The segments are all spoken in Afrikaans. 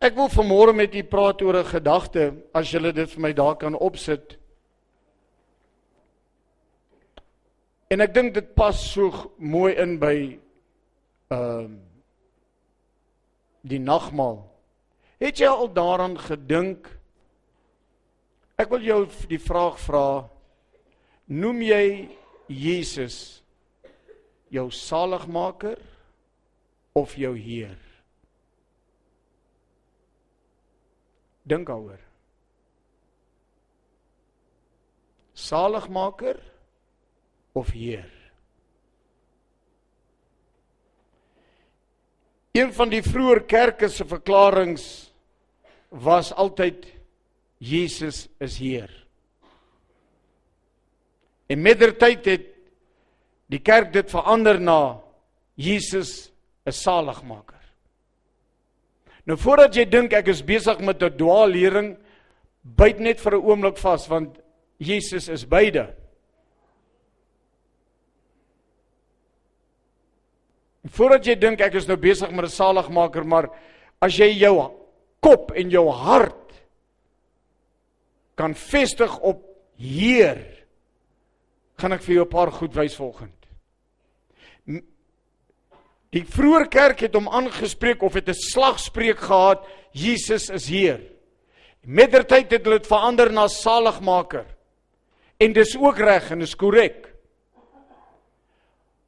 Ek wil vanmôre met u praat oor 'n gedagte as julle dit vir my daar kan opsit. En ek dink dit pas so mooi in by ehm uh, die nagmaal. Het jy al daaraan gedink? Ek wil jou die vraag vra. Noem jy Jesus jou saligmaker of jou Heer? Dink daaroor. Saligmaker of Heer? Een van die vroeë kerke se verklaringe was altyd Jesus is Heer. En mettertyd het die kerk dit verander na Jesus is saligmaker. Nou voordat jy dink ek is besig met 'n dwaallering, byt net vir 'n oomblik vas want Jesus is beide. En voordat jy dink ek is nou besig met 'n saligmaker, maar as jy jou kop en jou hart kan vestig op Heer, gaan ek vir jou 'n paar goed wys volgende. Die vroeë kerk het hom aangespreek of het 'n slagspreuk gehad, Jesus is Heer. Mettertyd het hulle dit verander na saligmaker. En dis ook reg en dis korrek.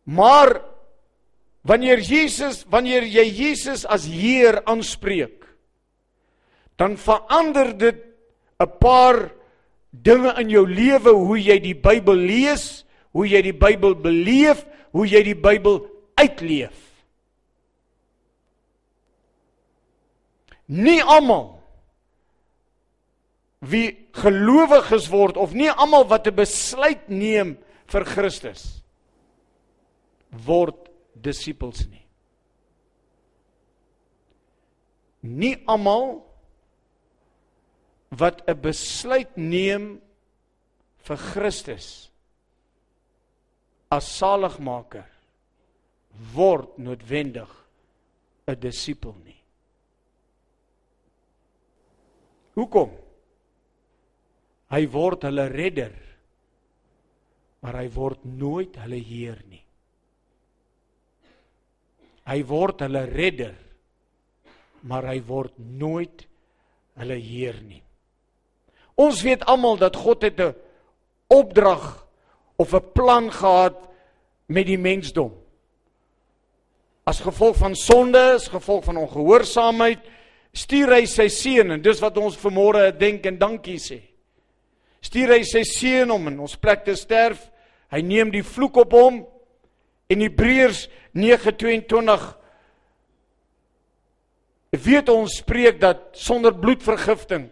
Maar wanneer Jesus, wanneer jy Jesus as Heer aanspreek, dan verander dit 'n paar dinge in jou lewe, hoe jy die Bybel lees, hoe jy die Bybel beleef, hoe jy die Bybel uitleef. Nie almal wie gelowiges word of nie almal wat 'n besluit neem vir Christus word disippels nie. Nie almal wat 'n besluit neem vir Christus as saligmaker word noodwendig 'n disipel nie. Hoekom? Hy word hulle redder. Maar hy word nooit hulle heer nie. Hy word hulle redder. Maar hy word nooit hulle heer nie. Ons weet almal dat God het 'n opdrag of 'n plan gehad met die mensdom. As gevolg van sonde, as gevolg van ongehoorsaamheid, stuur hy sy seun en dis wat ons vanmôre dink en dankie sê. Stuur hy sy seun om in ons plek te sterf. Hy neem die vloek op hom. In Hebreërs 9:22 weet ons spreek dat sonder bloedvergifting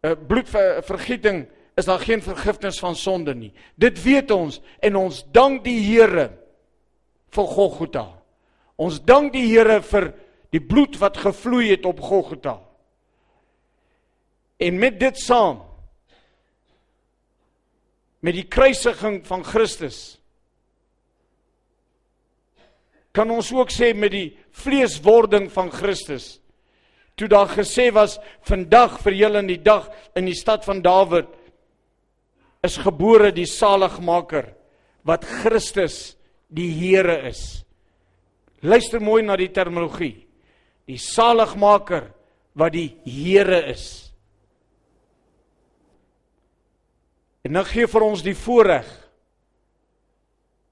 'n uh, bloedvergieting is daar geen vergifnis van sonde nie. Dit weet ons en ons dank die Here vir Golgotha. Ons dank die Here vir die bloed wat gevloei het op Golgotha. En met dit saam met die kruisiging van Christus kan ons ook sê met die vleeswording van Christus toe daar gesê was vandag vir julle in die dag in die stad van Dawid is gebore die saligmaker wat Christus die Here is. Luister mooi na die terminologie die saligmaker wat die Here is. En nou gee vir ons die voorreg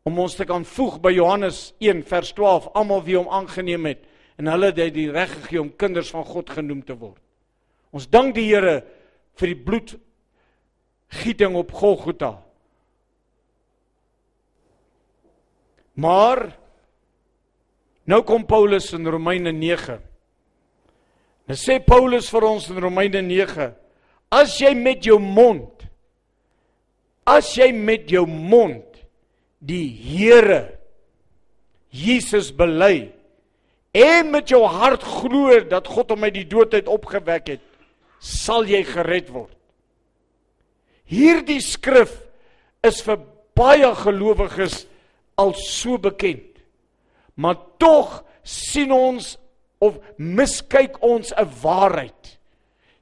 om ons te kan voeg by Johannes 1 vers 12 almal wie hom aangeneem het en hulle het die reg gegee om kinders van God genoem te word. Ons dank die Here vir die bloed gieting op Golgotha. Maar nou kom Paulus in Romeine 9 Nou sê Paulus vir ons in Romeine 9: As jy met jou mond as jy met jou mond die Here Jesus bely en met jou hart glo dat God hom uit die dood uit opgewek het, sal jy gered word. Hierdie skrif is vir baie gelowiges al so bekend. Maar tog sien ons of miskyk ons 'n waarheid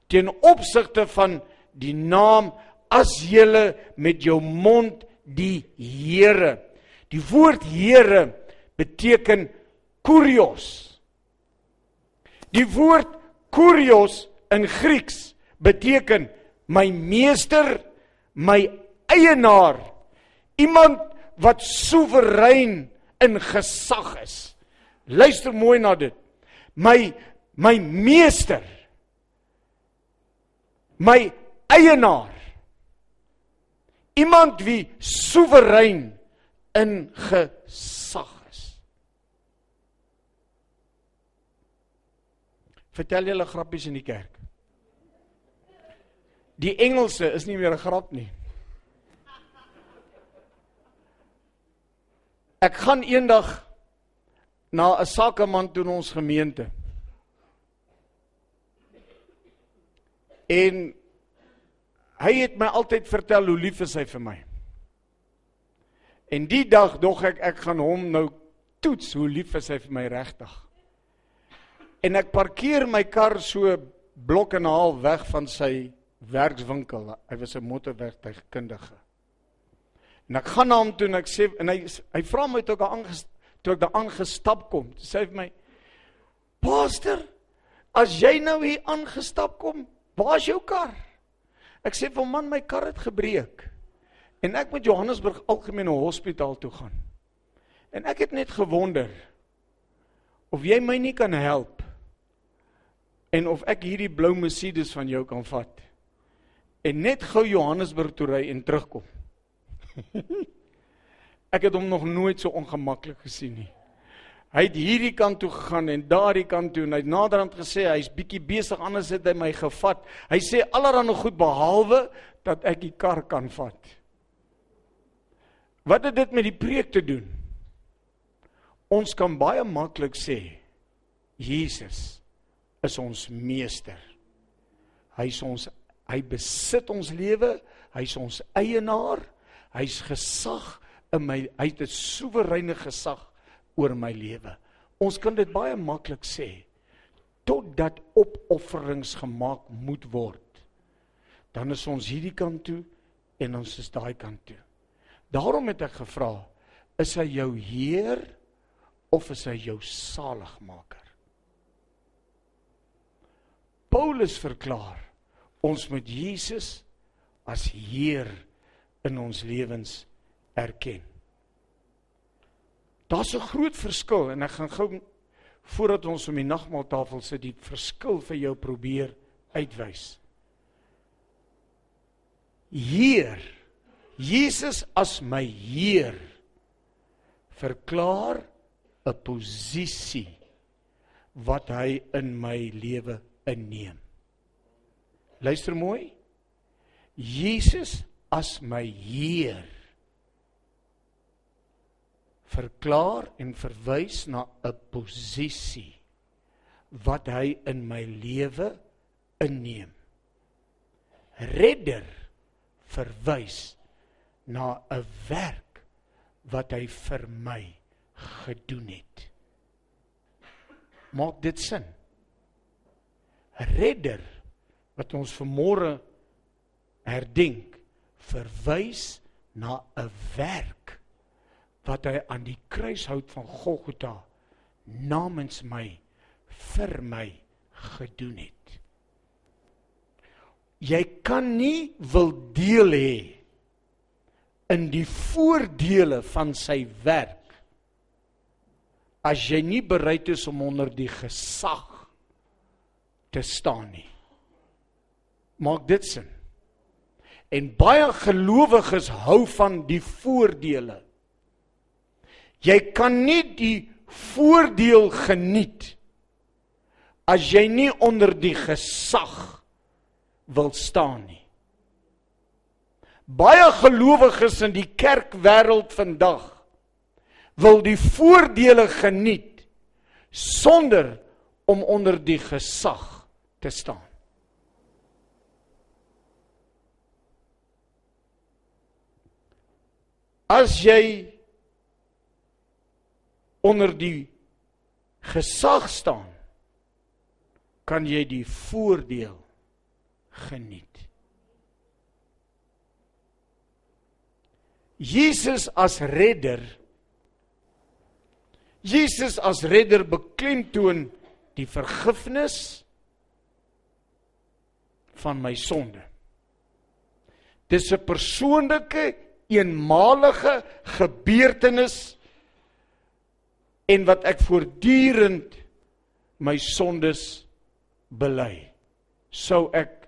ten opsigte van die naam as jy met jou mond die Here. Die woord Here beteken kurios. Die woord kurios in Grieks beteken my meester, my eienaar, iemand wat soewerein in gesag is. Luister mooi na dit. My my meester. My eienaar. Iemand wie soewerein in gesag is. Vertel julle grappies in die kerk. Die Engelse is nie meer 'n grap nie. Ek gaan eendag na 'n sakeman toe in ons gemeente. En hy het my altyd vertel hoe lief is hy vir my. En die dag dog ek ek gaan hom nou toets hoe lief is hy vir my regtig. En ek parkeer my kar so blok en 'n half weg van sy werkswinkel. Hy was 'n motorwerktuigkundige. En ek gaan na hom toe en ek sê en hy hy vra my toe ek aangestap toe ek daar aangestap kom. Sê hy vir my: "Pastor, as jy nou hier aangestap kom, waar is jou kar?" Ek sê vir hom: "Man, my kar het gebreek." En ek moet Johannesburg Algemene Hospitaal toe gaan. En ek het net gewonder of jy my nie kan help en of ek hierdie blou Mercedes van jou kan vat en net gou Johannesburg toe ry en terugkom. ek het hom nog nooit so ongemaklik gesien nie. Hy het hierdie kant toe gegaan en daardie kant toe en hy het naderhand gesê hy's bietjie besig anders het hy my gevat. Hy sê allerhande goed behalwe dat ek die kar kan vat. Wat het dit met die preek te doen? Ons kan baie maklik sê Jesus is ons meester. Hy's ons Hy besit ons lewe, hy's ons eienaar, hy's gesag in my hy het 'n soewereine gesag oor my lewe. Ons kan dit baie maklik sê totdat opofferings gemaak moet word. Dan is ons hierdie kant toe en ons is daai kant toe. Daarom het ek gevra, is hy jou Heer of is hy jou saligmaker? Paulus verklaar ons moet Jesus as Heer in ons lewens erken. Daar's 'n groot verskil en ek gaan gou voordat ons om die nagmaaltafel sit die verskil vir jou probeer uitwys. Heer Jesus as my Heer verklaar 'n posisie wat hy in my lewe inneem. Luister mooi. Jesus as my Heer verklaar en verwys na 'n posisie wat hy in my lewe inneem. Redder verwys na 'n werk wat hy vir my gedoen het. Maak dit sin? Redder wat ons vanmôre herdenk verwys na 'n werk wat hy aan die kruishout van Golgotha namens my vir my gedoen het. Jy kan nie wil deel hê in die voordele van sy werk as jy nie bereid is om onder die gesag te staan nie. Maak dit sin? En baie gelowiges hou van die voordele. Jy kan nie die voordeel geniet as jy nie onder die gesag wil staan nie. Baie gelowiges in die kerkwêreld vandag wil die voordele geniet sonder om onder die gesag te staan. As jy onder die gesag staan, kan jy die voordeel geniet. Jesus as redder Jesus as redder beklemtoon die vergifnis van my sonde. Dis 'n persoonlike eenmalige gebeurtenis en wat ek voortdurend my sondes bely. Sou ek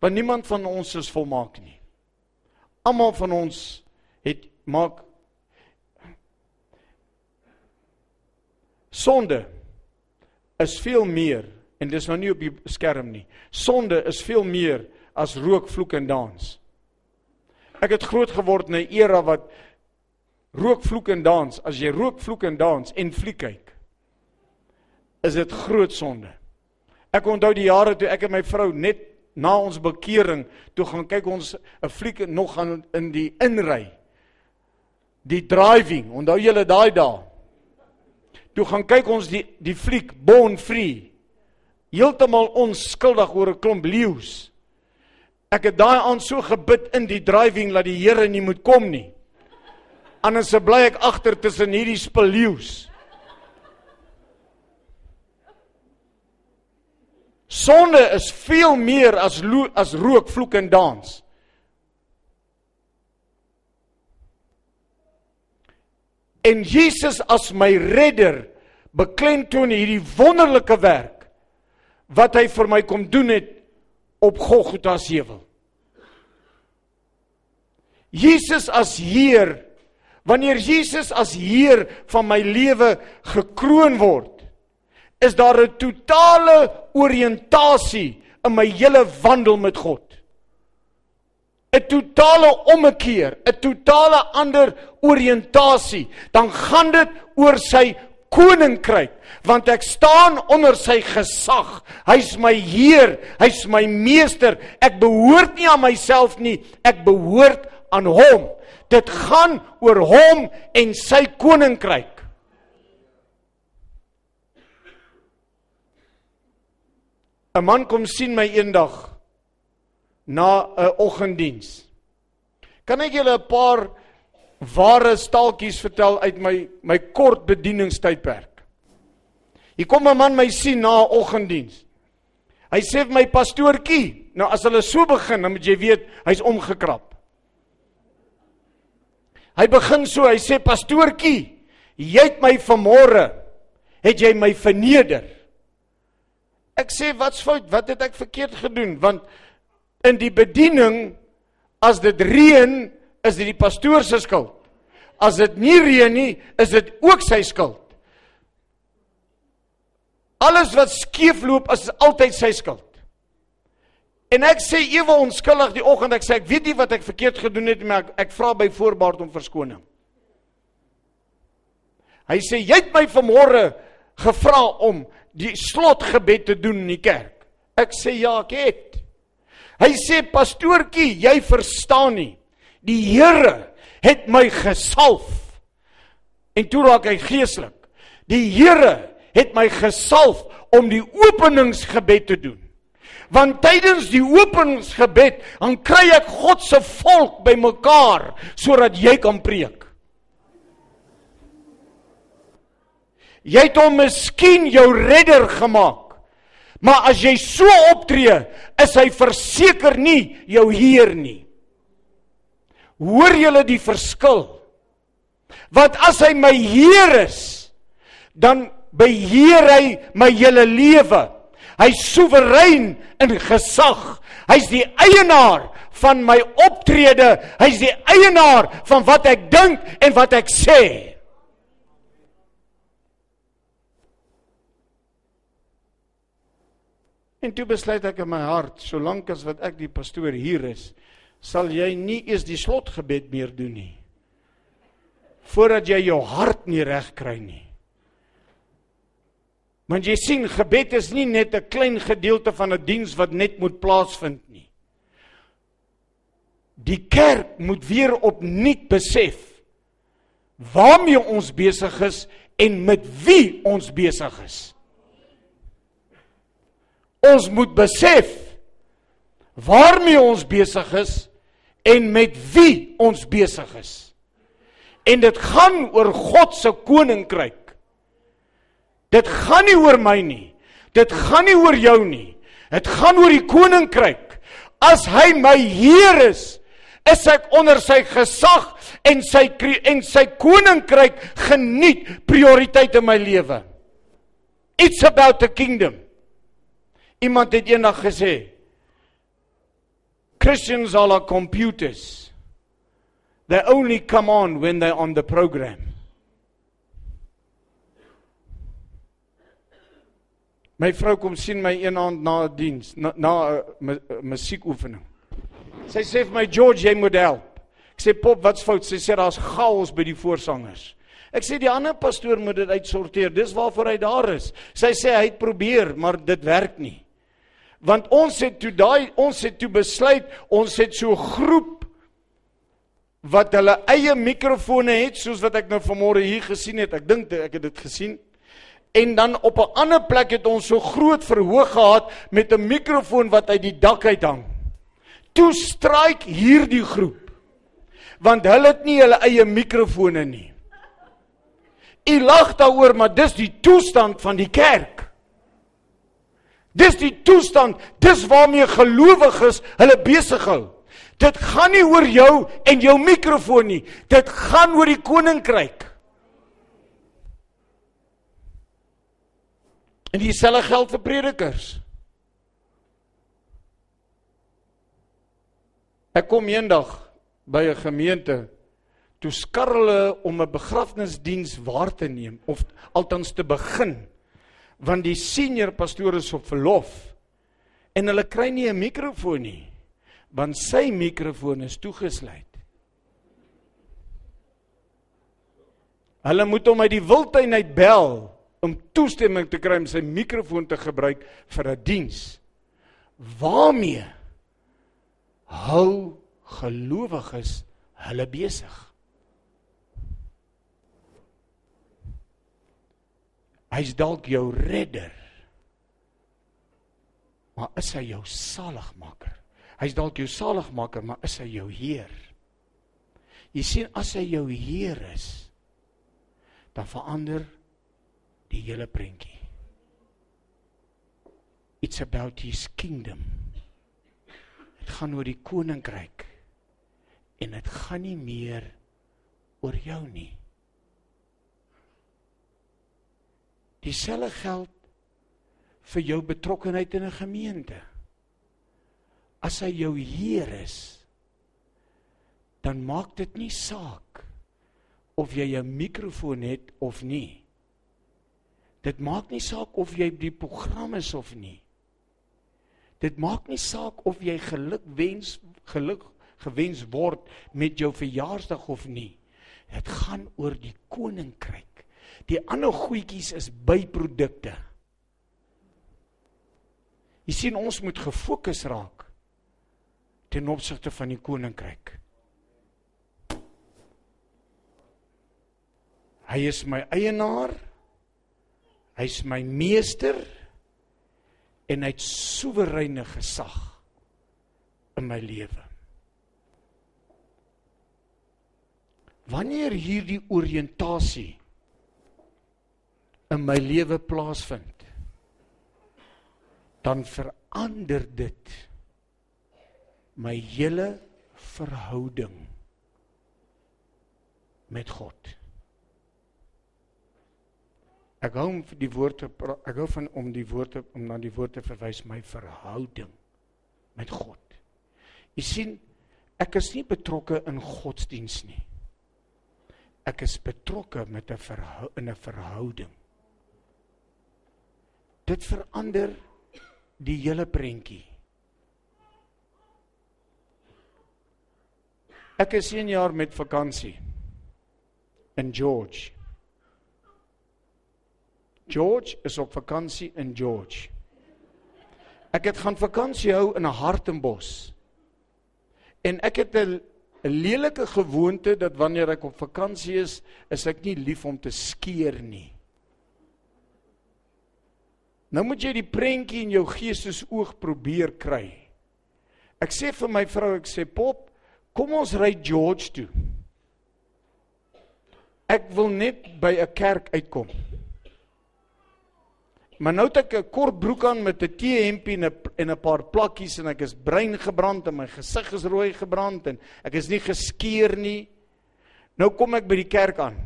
want niemand van ons is volmaak nie. Almal van ons het maak sonde is veel meer en dis nou nie op die skerm nie. Sonde is veel meer as rook, vloek en dans. Ek het groot geword in 'n era wat rook, vloek en dans, as jy rook, vloek en dans en fliek kyk, is dit groot sonde. Ek onthou die jare toe ek en my vrou net na ons bekering toe gaan kyk ons 'n fliek nog gaan in die inry. Die driving, onthou julle daai dae? Toe gaan kyk ons die die fliek Born Free. Heeltemal onskuldig oor 'n klomp leeu's. Ek het daai aand so gebid in die driving dat die Here nie moet kom nie. Anders bly ek agter tussen hierdie speleeus. Sonde is veel meer as as rook, vloek en dans. En Jesus as my redder beklemtoon hierdie wonderlike werk wat hy vir my kom doen het op Golgotha se heuwel. Jesus as Heer, wanneer Jesus as Heer van my lewe gekroon word, is daar 'n totale oriëntasie in my hele wandel met God. 'n Totale ommekeer, 'n totale ander oriëntasie, dan gaan dit oor sy koninkryk want ek staan onder sy gesag. Hy's my heer, hy's my meester. Ek behoort nie aan myself nie, ek behoort aan hom. Dit gaan oor hom en sy koninkryk. 'n Man kom sien my eendag na 'n oggenddiens. Kan ek julle 'n paar ware staaltjies vertel uit my my kort bedieningstydperk? Hier kom 'n man my sien na 'n oggenddiens. Hy sê vir my pastoortjie, nou as hulle so begin, dan moet jy weet hy's omgekrap. Hy begin so, hy sê pastoortjie, jy het my vanmôre het jy my verneder. Ek sê wat's fout? Wat het ek verkeerd gedoen? Want in die bediening as dit reën, is dit die pastoor se skuld. As dit nie reën nie, is dit ook sy skuld. Alles wat skeefloop is altyd sy skuld. En ek sê ewe onskuldig die oggend ek sê ek weet nie wat ek verkeerd gedoen het maar ek, ek vra by voorbaat om verskoning. Hy sê jy het my vanmôre gevra om die slotgebed te doen in die kerk. Ek sê ja, ek het. Hy sê pastoortjie, jy verstaan nie. Die Here het my gesalf. En toe raak hy geestelik. Die Here het my gesalf om die openingsgebed te doen. Want tydens die openingsgebed dan kry ek God se volk bymekaar sodat jy kan preek. Jy het hom miskien jou redder gemaak. Maar as jy so optree, is hy verseker nie jou heer nie. Hoor julle die verskil? Want as hy my heer is, dan beheer hy my hele lewe. Hy's soewerein in gesag. Hy's die eienaar van my optrede. Hy's die eienaar van wat ek dink en wat ek sê. En toe besluit ek in my hart, solank as wat ek die pastoor hier is, sal jy nie eens die slotgebed meer doen nie. Voordat jy jou hart nie reg kry nie. Want jy sien, gebed is nie net 'n klein gedeelte van 'n diens wat net moet plaasvind nie. Die kerk moet weer opnuut besef waarmee ons besig is en met wie ons besig is. ons moet besef waarmee ons besig is en met wie ons besig is. En dit gaan oor God se koninkryk. Dit gaan nie oor my nie. Dit gaan nie oor jou nie. Dit gaan oor die koninkryk. As hy my Heer is, is ek onder sy gesag en sy en sy koninkryk geniet prioriteit in my lewe. It's about the kingdom. Iemand het eendag gesê Christians are like computers. They only come on when they're on the program. My vrou kom sien my een aand na 'n diens, na 'n uh, musiekoefening. Sy sê vir my George, jy moet help. Ek sê pop, wat's fout? Sy sê daar's chaos by die voorsangers. Ek sê die ander pastoor moet dit uitsorteer. Dis waarvoor hy daar is. Sy sê hy het probeer, maar dit werk nie. Want ons het toe daai ons het toe besluit, ons het so groep wat hulle eie mikrofone het soos wat ek nou vanmôre hier gesien het. Ek dink ek het dit gesien. En dan op 'n ander plek het ons so groot verhoog gehad met 'n mikrofoon wat uit die dak uit hang. Toe stryk hierdie groep. Want hulle het nie hulle eie mikrofone nie. U lag daaroor, maar dis die toestand van die kerk. Dis die toestand, dis waarmee gelowiges hulle besig hou. Dit gaan nie oor jou en jou mikrofoon nie. Dit gaan oor die koninkryk. En dieselfde geld vir predikers. Ek kom eendag by 'n gemeente toe skarrel hulle om 'n begrafnisdiens waar te neem of althans te begin want die senior pastoor is op verlof en hulle kry nie 'n mikrofoon nie want sy mikrofoon is toegesluit. Hulle moet hom uit die wildtuin uit bel om toestemming te kry om sy mikrofoon te gebruik vir 'n diens. Waarmee hou gelowiges hulle besig? Hy's dalk jou redder. Maar is hy jou saligmaker? Hy's dalk jou saligmaker, maar is hy jou Heer? Jy sien as hy jou Heer is, dan verander die hele prentjie. It's about his kingdom. Dit gaan oor die koninkryk. En dit gaan nie meer oor jou nie. Dieselfde geld vir jou betrokkeheid in 'n gemeente. As hy jou Heer is, dan maak dit nie saak of jy 'n mikrofoon het of nie. Dit maak nie saak of jy die program is of nie. Dit maak nie saak of jy geluk wens geluk gewens word met jou verjaarsdag of nie. Dit gaan oor die koninkryk. Die ander goedjies is byprodukte. Jy sien ons moet gefokus raak ten opsigte van die koninkryk. Hy is my eienaar. Hy's my meester en hy't soewereine gesag in my lewe. Wanneer hierdie oriëntasie in my lewe plaasvind, dan verander dit my hele verhouding met God. Ek hou om die woord te ek hou van om die woord te, om na die woord te verwys my verhouding met God. Jy sien, ek is nie betrokke in godsdiens nie. Ek is betrokke met 'n verhou, in 'n verhouding. Dit verander die hele prentjie. Ek is 1 jaar met vakansie in George. George is op vakansie in George. Ek het gaan vakansie hou in 'n Hartenbos. En ek het 'n 'n lelike gewoonte dat wanneer ek op vakansie is, is ek nie lief om te skeer nie. Nou moet jy die prentjie in jou geestesoog probeer kry. Ek sê vir my vrou, ek sê pop, kom ons ry George toe. Ek wil net by 'n kerk uitkom. Maar nou het ek 'n kort broek aan met 'n T-hempie en 'n en 'n paar plakkies en ek is bruin gebrand en my gesig is rooi gebrand en ek is nie geskeur nie. Nou kom ek by die kerk aan.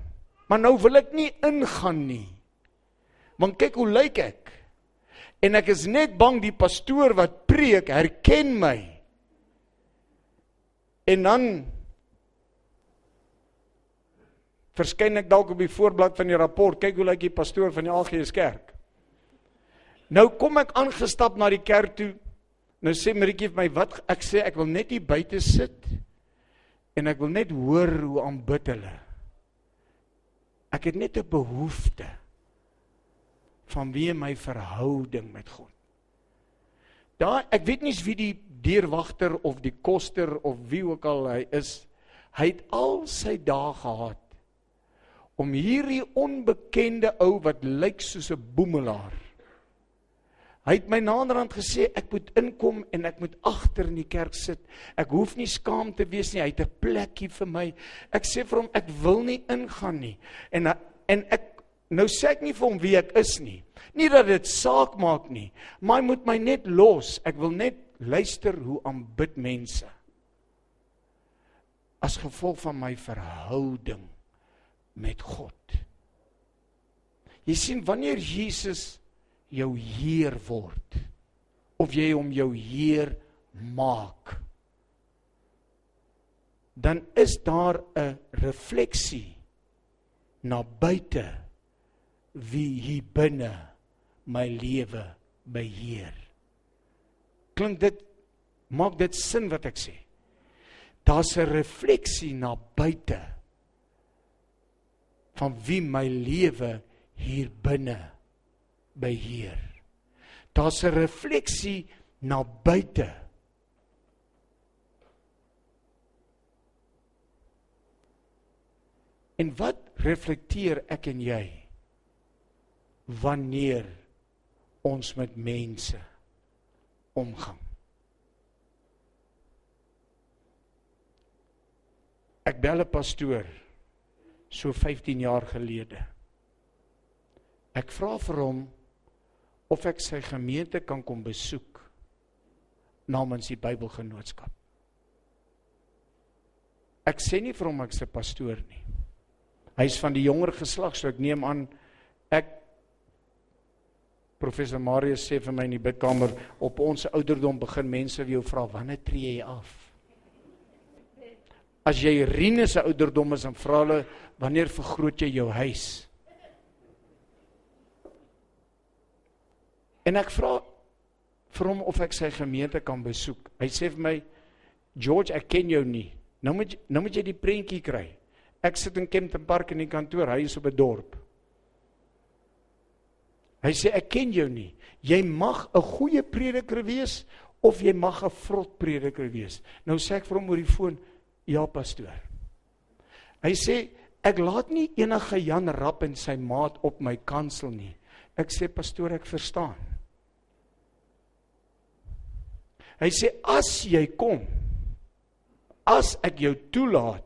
Maar nou wil ek nie ingaan nie. Want kyk hoe lyk ek. En ek is net bang die pastoor wat preek herken my. En dan verskyn ek dalk op die voorblad van die rapport. Kyk hoe lyk die pastoor van die AGS kerk. Nou kom ek aangestap na die kerk toe. Nou sê Maritjie vir my, "Wat ek sê ek wil net hier buite sit en ek wil net hoor hoe aanbid hulle." Ek het net 'n behoefte van wie my verhouding met God. Daar ek weet nie wie die deurwagter of die koster of wie ook al hy is. Hy het al sy dae gehad om hierdie onbekende ou wat lyk soos 'n boemelaar Hy het my naderhand gesê ek moet inkom en ek moet agter in die kerk sit. Ek hoef nie skaam te wees nie. Hy het 'n plekkie vir my. Ek sê vir hom ek wil nie ingaan nie. En en ek nou sê ek nie vir hom wie ek is nie. Nie dat dit saak maak nie, maar hy moet my net los. Ek wil net luister hoe aanbid mense. As gevolg van my verhouding met God. Jy sien wanneer Jesus jou heer word of jy hom jou heer maak dan is daar 'n refleksie na buite wie hier binne my lewe beheer klink dit maak dit sin wat ek sê daar's 'n refleksie na buite van wie my lewe hier binne beheer. Daar's 'n refleksie na buite. En wat reflekteer ek en jy wanneer ons met mense omgang? Ek bel 'n pastoor so 15 jaar gelede. Ek vra vir hom of ek sy gemeente kan kom besoek namens die Bybelgenootskap. Ek sê nie vir hom ek se pastoor nie. Hy's van die jonger geslag, so ek neem aan Professor Marius sê vir my in die bidkamer op ons ouderdom begin mense jou vra wanneer tree jy af? As jy Rine se ouderdom is en vra hulle wanneer vergroot jy jou huis? En ek vra vir hom of ek sy gemeente kan besoek. Hy sê vir my George, ek ken jou nie. Nou moet nou moet jy die prentjie kry. Ek sit in Kempton Park in die kantoor, hy is op 'n dorp. Hy sê ek ken jou nie. Jy mag 'n goeie prediker wees of jy mag 'n vrot prediker wees. Nou sê ek vir hom oor die foon, ja pastoor. Hy sê ek laat nie enige Jan Rap en sy maat op my kansel nie. Ek sê pastoor, ek verstaan. Hy sê as jy kom as ek jou toelaat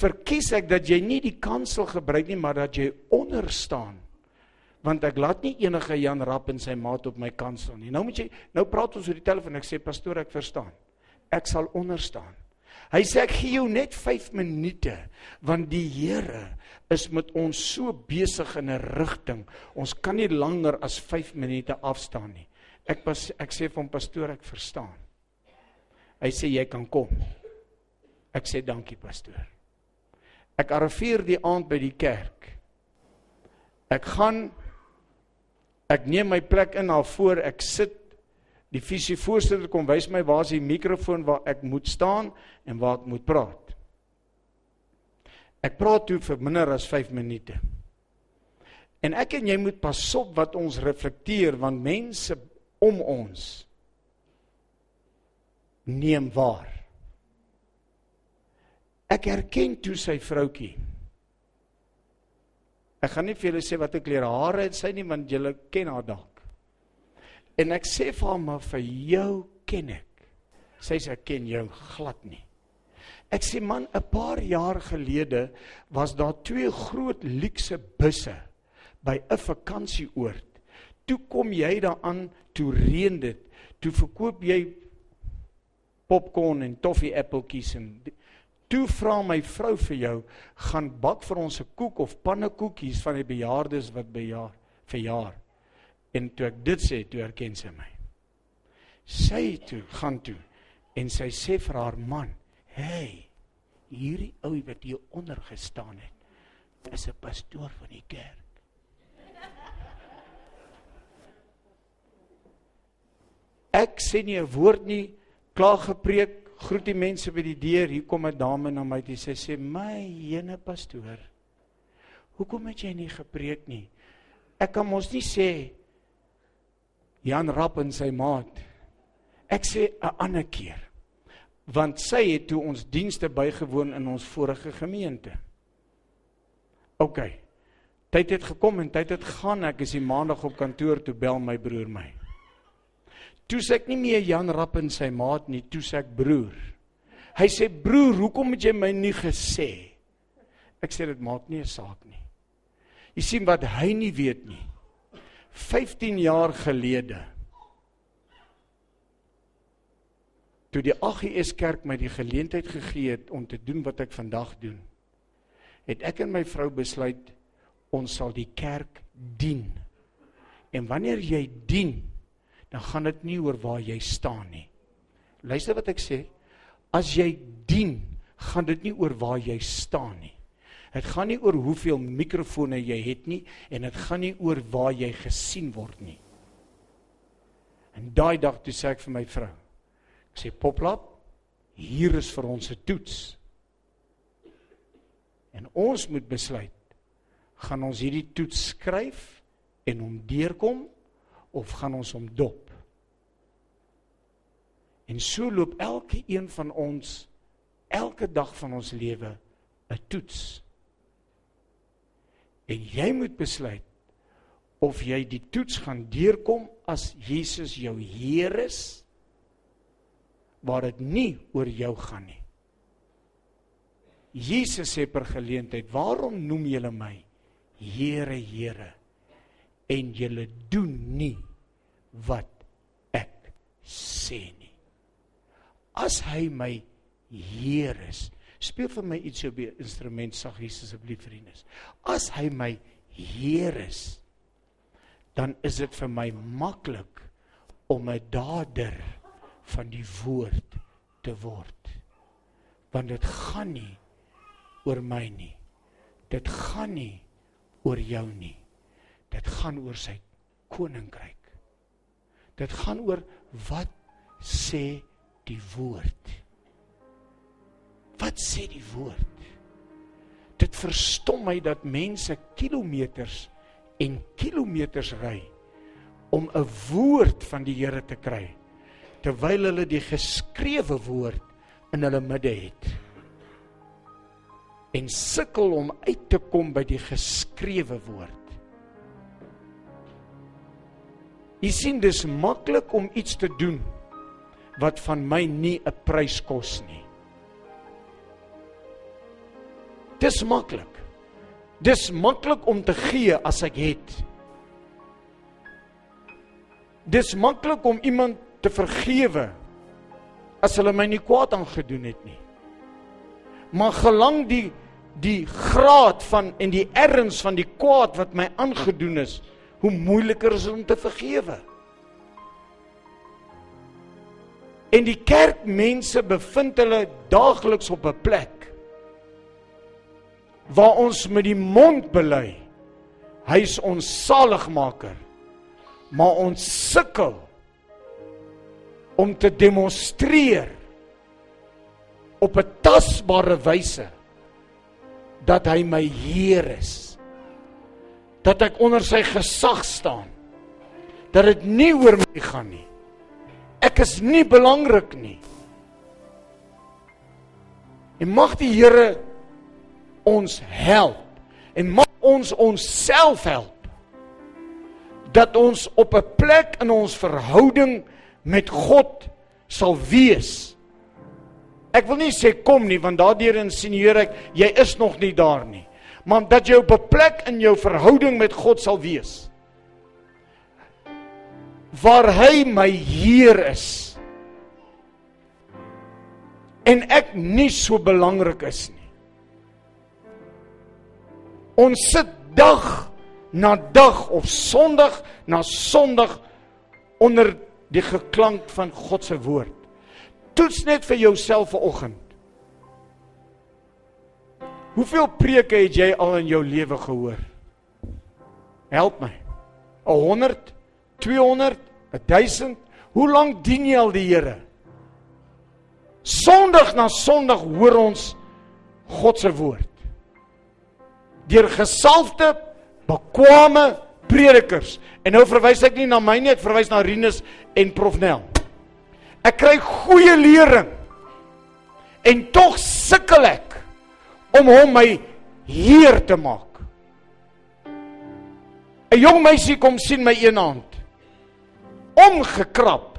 verkies ek dat jy nie die kansel gebruik nie maar dat jy onder staan want ek laat nie enige Jan Rap en sy maat op my kansel nie nou moet jy nou praat ons oor die telefoon ek sê pastoor ek verstaan ek sal onder staan hy sê ek gee jou net 5 minute want die Here is met ons so besig in 'n rigting ons kan nie langer as 5 minute afstaan nie Ek pas ek sê vir hom pastoor ek verstaan. Hy sê jy kan kom. Ek sê dankie pastoor. Ek arriveer die aand by die kerk. Ek gaan ek neem my plek in al voor ek sit die visie voorsitter kom wys my waar is die mikrofoon waar ek moet staan en waar ek moet praat. Ek praat toe vir minder as 5 minute. En ek en jy moet pas op wat ons reflekteer want mense om ons neem waar. Ek herken toe sy vroutjie. Ek gaan nie vir julle sê wat 'n klere hare het sy nie want julle ken haar dalk. En ek sê vir hom maar vir jou ken ek. Sy sê ek ken jou glad nie. Ek sê man, 'n paar jaar gelede was daar twee groot luukse busse by 'n vakansieoord. Toe kom jy daaraan, toe reën dit. Toe verkoop jy popcorn en toffee appeltjies en toe vra my vrou vir jou gaan bak vir ons 'n koek of pannekoekies van die bejaardes wat bejaar verjaar. En toe ek dit sê, toe erken sy my. Sy toe gaan toe en sy sê vir haar man, "Hey, hierdie ou wat hier onder gestaan het, is 'n pastoor van die kerk." Ek sê nie 'n woord nie, klaar gepreek, groet die mense by die deur. Hier kom 'n dame na my toe sê sê, "My jene pastoor, hoekom het jy nie gepreek nie?" Ek kan mos nie sê Jan Rapp en sy maat. Ek sê 'n ander keer. Want sy het toe ons dienste bygewoon in ons vorige gemeente. OK. Tyd het gekom en tyd het gegaan. Ek is die maandag op kantoor toe bel my broer my. Toe sê ek nie meer Jan Rapp en sy maat nie, toe sê ek broer. Hy sê broer, hoekom het jy my nie gesê? Ek sê dit maak nie 'n saak nie. Jy sien wat hy nie weet nie. 15 jaar gelede toe die AGS kerk my die geleentheid gegee het om te doen wat ek vandag doen het ek en my vrou besluit ons sal die kerk dien en wanneer jy dien dan gaan dit nie oor waar jy staan nie luister wat ek sê as jy dien gaan dit nie oor waar jy staan nie Dit gaan nie oor hoeveel mikrofone jy het nie en dit gaan nie oor waar jy gesien word nie. En daai dag toe sê ek vir my vrou. Ek sê poplap, hier is vir ons 'n toets. En ons moet besluit gaan ons hierdie toets skryf en hom deurkom of gaan ons hom dop? En so loop elke een van ons elke dag van ons lewe 'n toets. En jy moet besluit of jy die toets gaan deurkom as Jesus jou Heer is waar dit nie oor jou gaan nie. Jesus sê per geleentheid, "Waarom noem julle my Here, Here en julle doen nie wat ek sê nie?" As hy my Heer is, Speel vir my iets op die instrument saggies asseblief vriendes. As hy my Heer is, dan is dit vir my maklik om 'n dader van die woord te word. Want dit gaan nie oor my nie. Dit gaan nie oor jou nie. Dit gaan oor sy koninkryk. Dit gaan oor wat sê die woord. Wat sê die woord? Dit verstom my dat mense kilometers en kilometers ry om 'n woord van die Here te kry terwyl hulle die geskrewe woord in hulle midde het en sukkel om uit te kom by die geskrewe woord. Jy sien dis maklik om iets te doen wat van my nie 'n prys kos nie. Dis maklik. Dis maklik om te gee as ek het. Dis maklik om iemand te vergewe as hulle my nie kwaad aangedoen het nie. Maar gelang die die graad van en die erns van die kwaad wat my aangedoen is, hoe moeiliker is dit om te vergewe. En die kerkmense bevind hulle daagliks op 'n plek waar ons met die mond bely hy is ons saligmaker maar ons sukkel om te demonstreer op 'n tasbare wyse dat hy my Heer is dat ek onder sy gesag staan dat dit nie oor my gaan nie ek is nie belangrik nie en mag die Here ons help en mag ons onsself help dat ons op 'n plek in ons verhouding met God sal wees. Ek wil nie sê kom nie want daardeur insinueer ek jy is nog nie daar nie. Maar dat jy op 'n plek in jou verhouding met God sal wees waar hy my Heer is en ek nie so belangrik is nie. Ons sit dag na dag of Sondag na Sondag onder die geklank van God se woord. Toets net vir jouself vanoggend. Hoeveel preke het jy al in jou lewe gehoor? Help my. 100, 200, 1000. Hoe lank dien jy al die Here? Sondag na Sondag hoor ons God se woord. Deur gesalfde, bekwame predikers. En nou verwys ek nie na my nie, ek verwys na Rinus en Prof Nel. Ek kry goeie lering. En tog sukkel ek om hom my heer te maak. 'n Jong meisie kom sien my een hand. Omgekrap.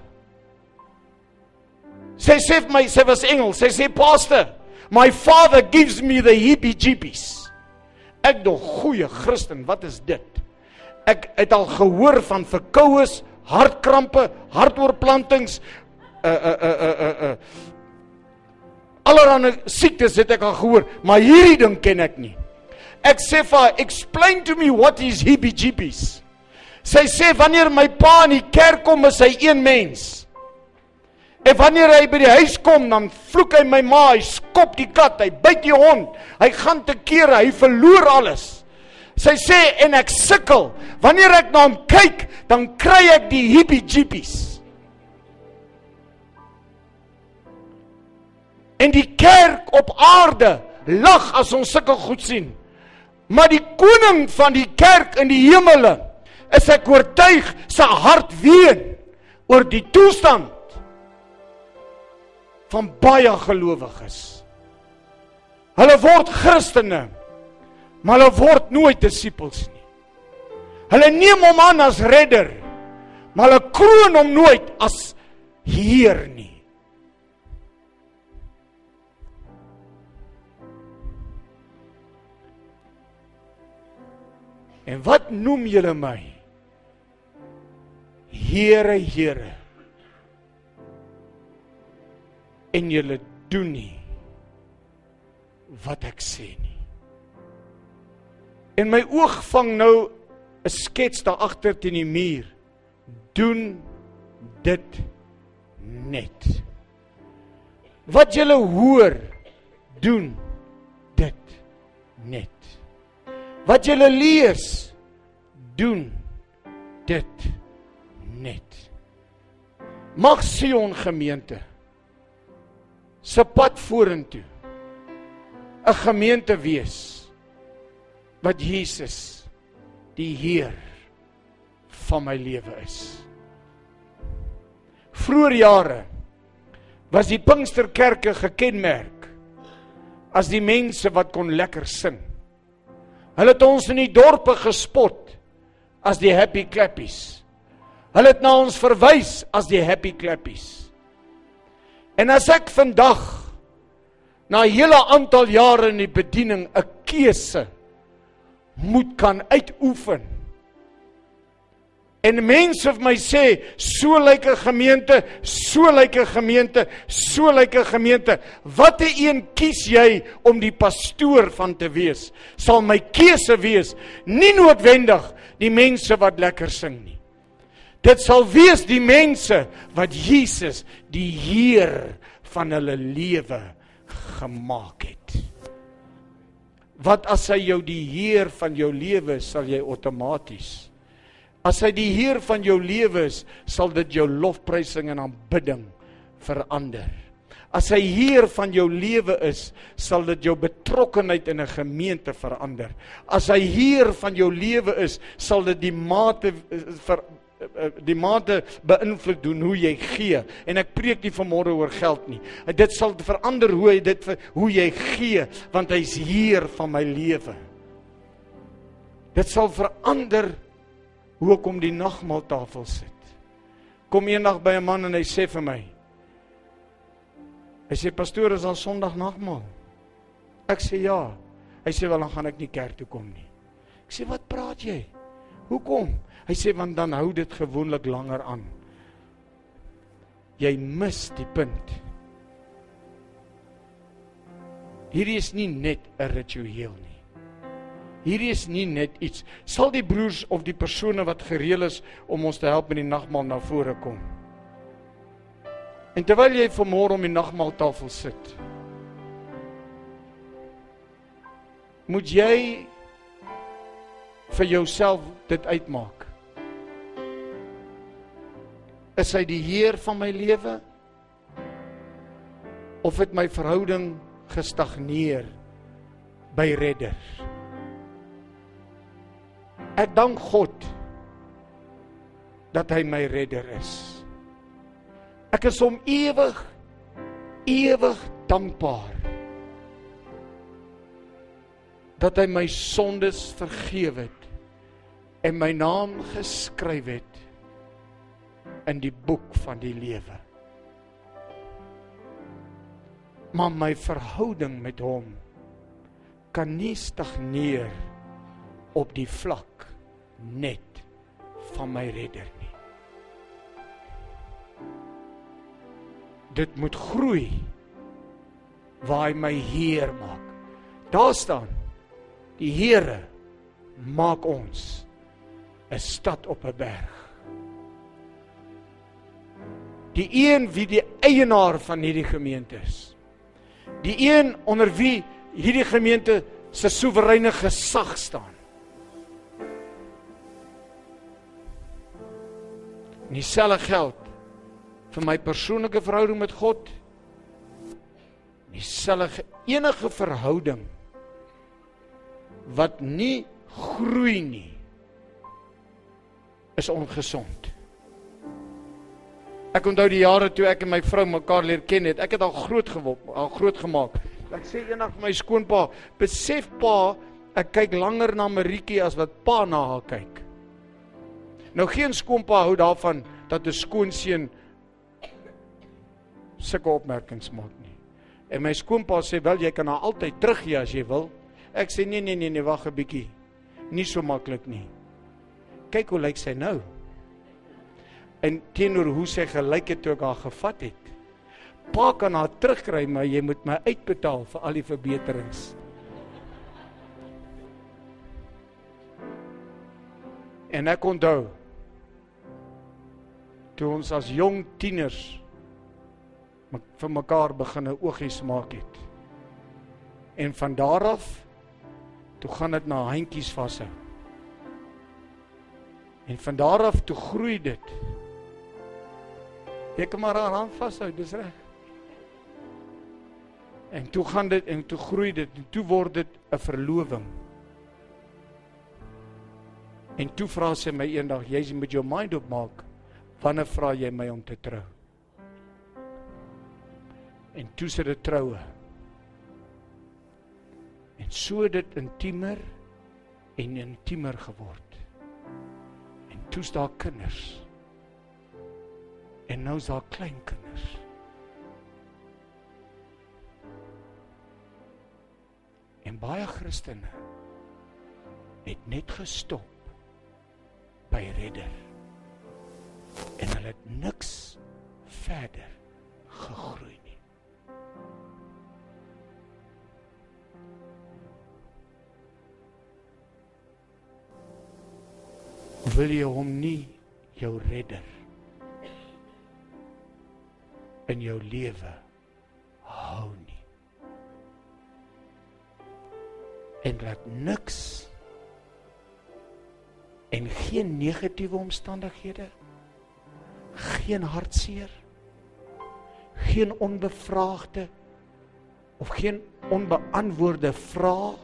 Sy sê vir my, sy was Engels. Sy sê, "Pastor, my father gives me the heebie-jeebies." Ek dog goeie Christen, wat is dit? Ek het al gehoor van verkoues, hartkrampe, hartoorplantings, uh uh uh uh, uh. Allerlei siektes het ek al gehoor, maar hierdie ding ken ek nie. Ek sê vir haar, "Explain to me what is heebie-jeebies." Sy sê wanneer my pa in die kerk kom, is hy een mens. En wanneer hy by die huis kom, dan vloek hy my ma, hy skop die kat, hy byt die hond, hy gaan te kere, hy verloor alles. Sy sê en ek sukkel. Wanneer ek na hom kyk, dan kry ek die hippie-jeepies. En die kerk op aarde lag as ons sulke goed sien. Maar die koning van die kerk in die hemele is ek oortuig sy hart ween oor die toestand van baie gelowiges. Hulle word Christene, maar hulle word nooit disippels nie. Hulle neem hom aan as redder, maar hulle kroon hom nooit as Heer nie. En wat noem julle my? Here, Here. En julle doen nie wat ek sê nie. En my oog vang nou 'n skets daar agter teen die muur. Doen dit net. Wat julle hoor, doen dit net. Wat jy lees, doen dit net. Mag Sion gemeente se pad vorentoe 'n gemeente wees wat Jesus die Heer van my lewe is. Vroeger jare was die Pinksterkerke gekenmerk as die mense wat kon lekker sing. Hulle het ons in die dorpe gespot as die happy clappies. Hulle het na ons verwys as die happy clappies. En as ek vandag na 'n hele aantal jare in die bediening 'n keuse moet kan uitoefen En mense vir my sê, so lyk 'n gemeente, so lyk 'n gemeente, so lyk 'n gemeente. Watter een kies jy om die pastoor van te wees? Sal my keuse wees nie noodwendig die mense wat lekker sing nie. Dit sal wees die mense wat Jesus die Heer van hulle lewe gemaak het. Wat as hy jou die Heer van jou lewe sal jy outomaties As hy die Heer van jou lewe is, sal dit jou lofprysing en aanbidding verander. As hy Heer van jou lewe is, sal dit jou betrokkenheid in 'n gemeente verander. As hy Heer van jou lewe is, sal dit die mate vir die mate beïnvloed doen hoe jy gee en ek preek nie vanmôre oor geld nie. Dit sal verander hoe jy dit hoe jy gee want hy's Heer van my lewe. Dit sal verander hoe ek om die nagmaaltafel sit. Kom eendag by 'n man en hy sê vir my: Hy sê pastoor is al Sondag nagmaal. Ek sê ja. Hy sê wel dan gaan ek nie kerk toe kom nie. Ek sê wat praat jy? Hoekom? Hy sê want dan hou dit gewoonlik langer aan. Jy mis die punt. Hierdie is nie net 'n ritueel nie. Hierdie is nie net iets. Sal die broers of die persone wat gereël is om ons te help met die nagmaal na vore kom? En terwyl jy vanmôre om die nagmaaltafel sit, moet jy vir jouself dit uitmaak. Is hy die heer van my lewe? Of het my verhouding gestagneer by redder? Ek dank God dat hy my redder is. Ek is hom ewig ewig dankbaar dat hy my sondes vergewe het en my naam geskryf het in die boek van die lewe. Maar my verhouding met hom kan nie stagneer op die vlak net van my redder nie. Dit moet groei waar hy my heer maak. Daar staan die Here maak ons 'n stad op 'n berg. Die een wie die eienaar van hierdie gemeente is. Die een onder wie hierdie gemeente se soewereine gesag staan. En dieselfde geld vir my persoonlike verhouding met God. Dieselfde enige verhouding wat nie groei nie is ongesond. Ek onthou die jare toe ek en my vrou mekaar leer ken het. Ek het al groot geword, al groot gemaak. Ek sê eendag vir my skoonpa, besef pa, ek kyk langer na Maritjie as wat pa na haar kyk. Nou geen skoonpa hou daarvan dat 'n skoonseun sulke opmerkings maak nie. En my skoonpa sê wel jy kan haar altyd teruggee as jy wil. Ek sê nee nee nee nee wag 'n bietjie. Nie so maklik nie. Kyk hoe lyk sy nou. En teenoor hoe sy gelyk het toe ek haar gevat het. Pa kan haar terugkry, maar jy moet my uitbetaal vir al die verbeterings. En ek onthou toe ons as jong tieners vir mekaar begine oogies maak het. En van daar af toe gaan dit na handjies vashou. En van daar af toe groei dit. Jy kan maar haar hand vashou, dis reg. En toe gaan dit en toe groei dit en toe word dit 'n verloving. En toe vra sy my eendag, jy moet jou mind opmaak. Wanneer vra jy my om te trou? En toe sit dit troue. En so dit intiemer en intiemer geword. En toe's daar kinders. En nou's daar klein kinders. En baie Christene het net gestop by redder hulle het niks verder gegroei nie. Wil jy hom nie jou redder in jou lewe hou nie. En laat niks en geen negatiewe omstandighede geen hartseer geen onbevraagde of geen onbeantwoorde vrae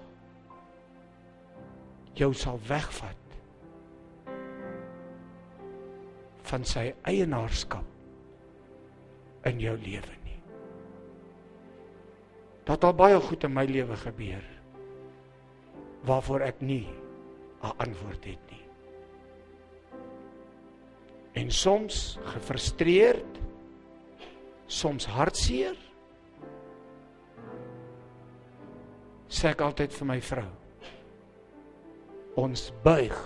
jou sal wegvat van sy eienaarskap in jou lewe nie. Dat al baie goed in my lewe gebeur waarvoor ek nie 'n antwoord het nie. En soms gefrustreerd, soms hartseer. Sê ek altyd vir my vrou. Ons buig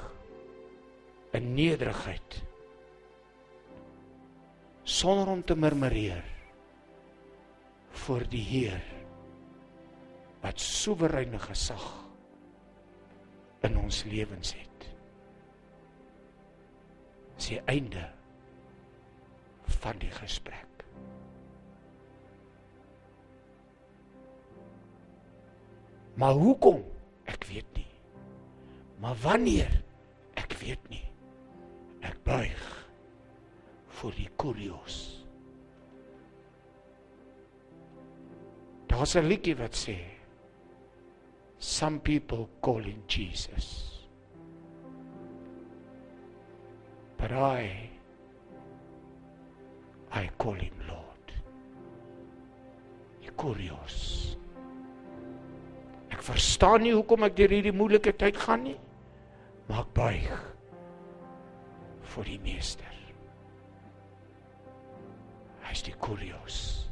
in nederigheid sonder om te murmureer voor die Heer wat soewereine gesag in ons lewens het. Dis die einde van die gesprek. Maar hoekom? Ek weet nie. Maar wanneer? Ek weet nie. Ek buig voor die kurios. Daar's 'n liedjie wat sê Some people call him Jesus. But I I call him Lord. Die kurios. Ek verstaan nie hoekom ek deur hierdie moeilike tyd gaan nie. Maar ek buig vir die meester. Hy's die kurios.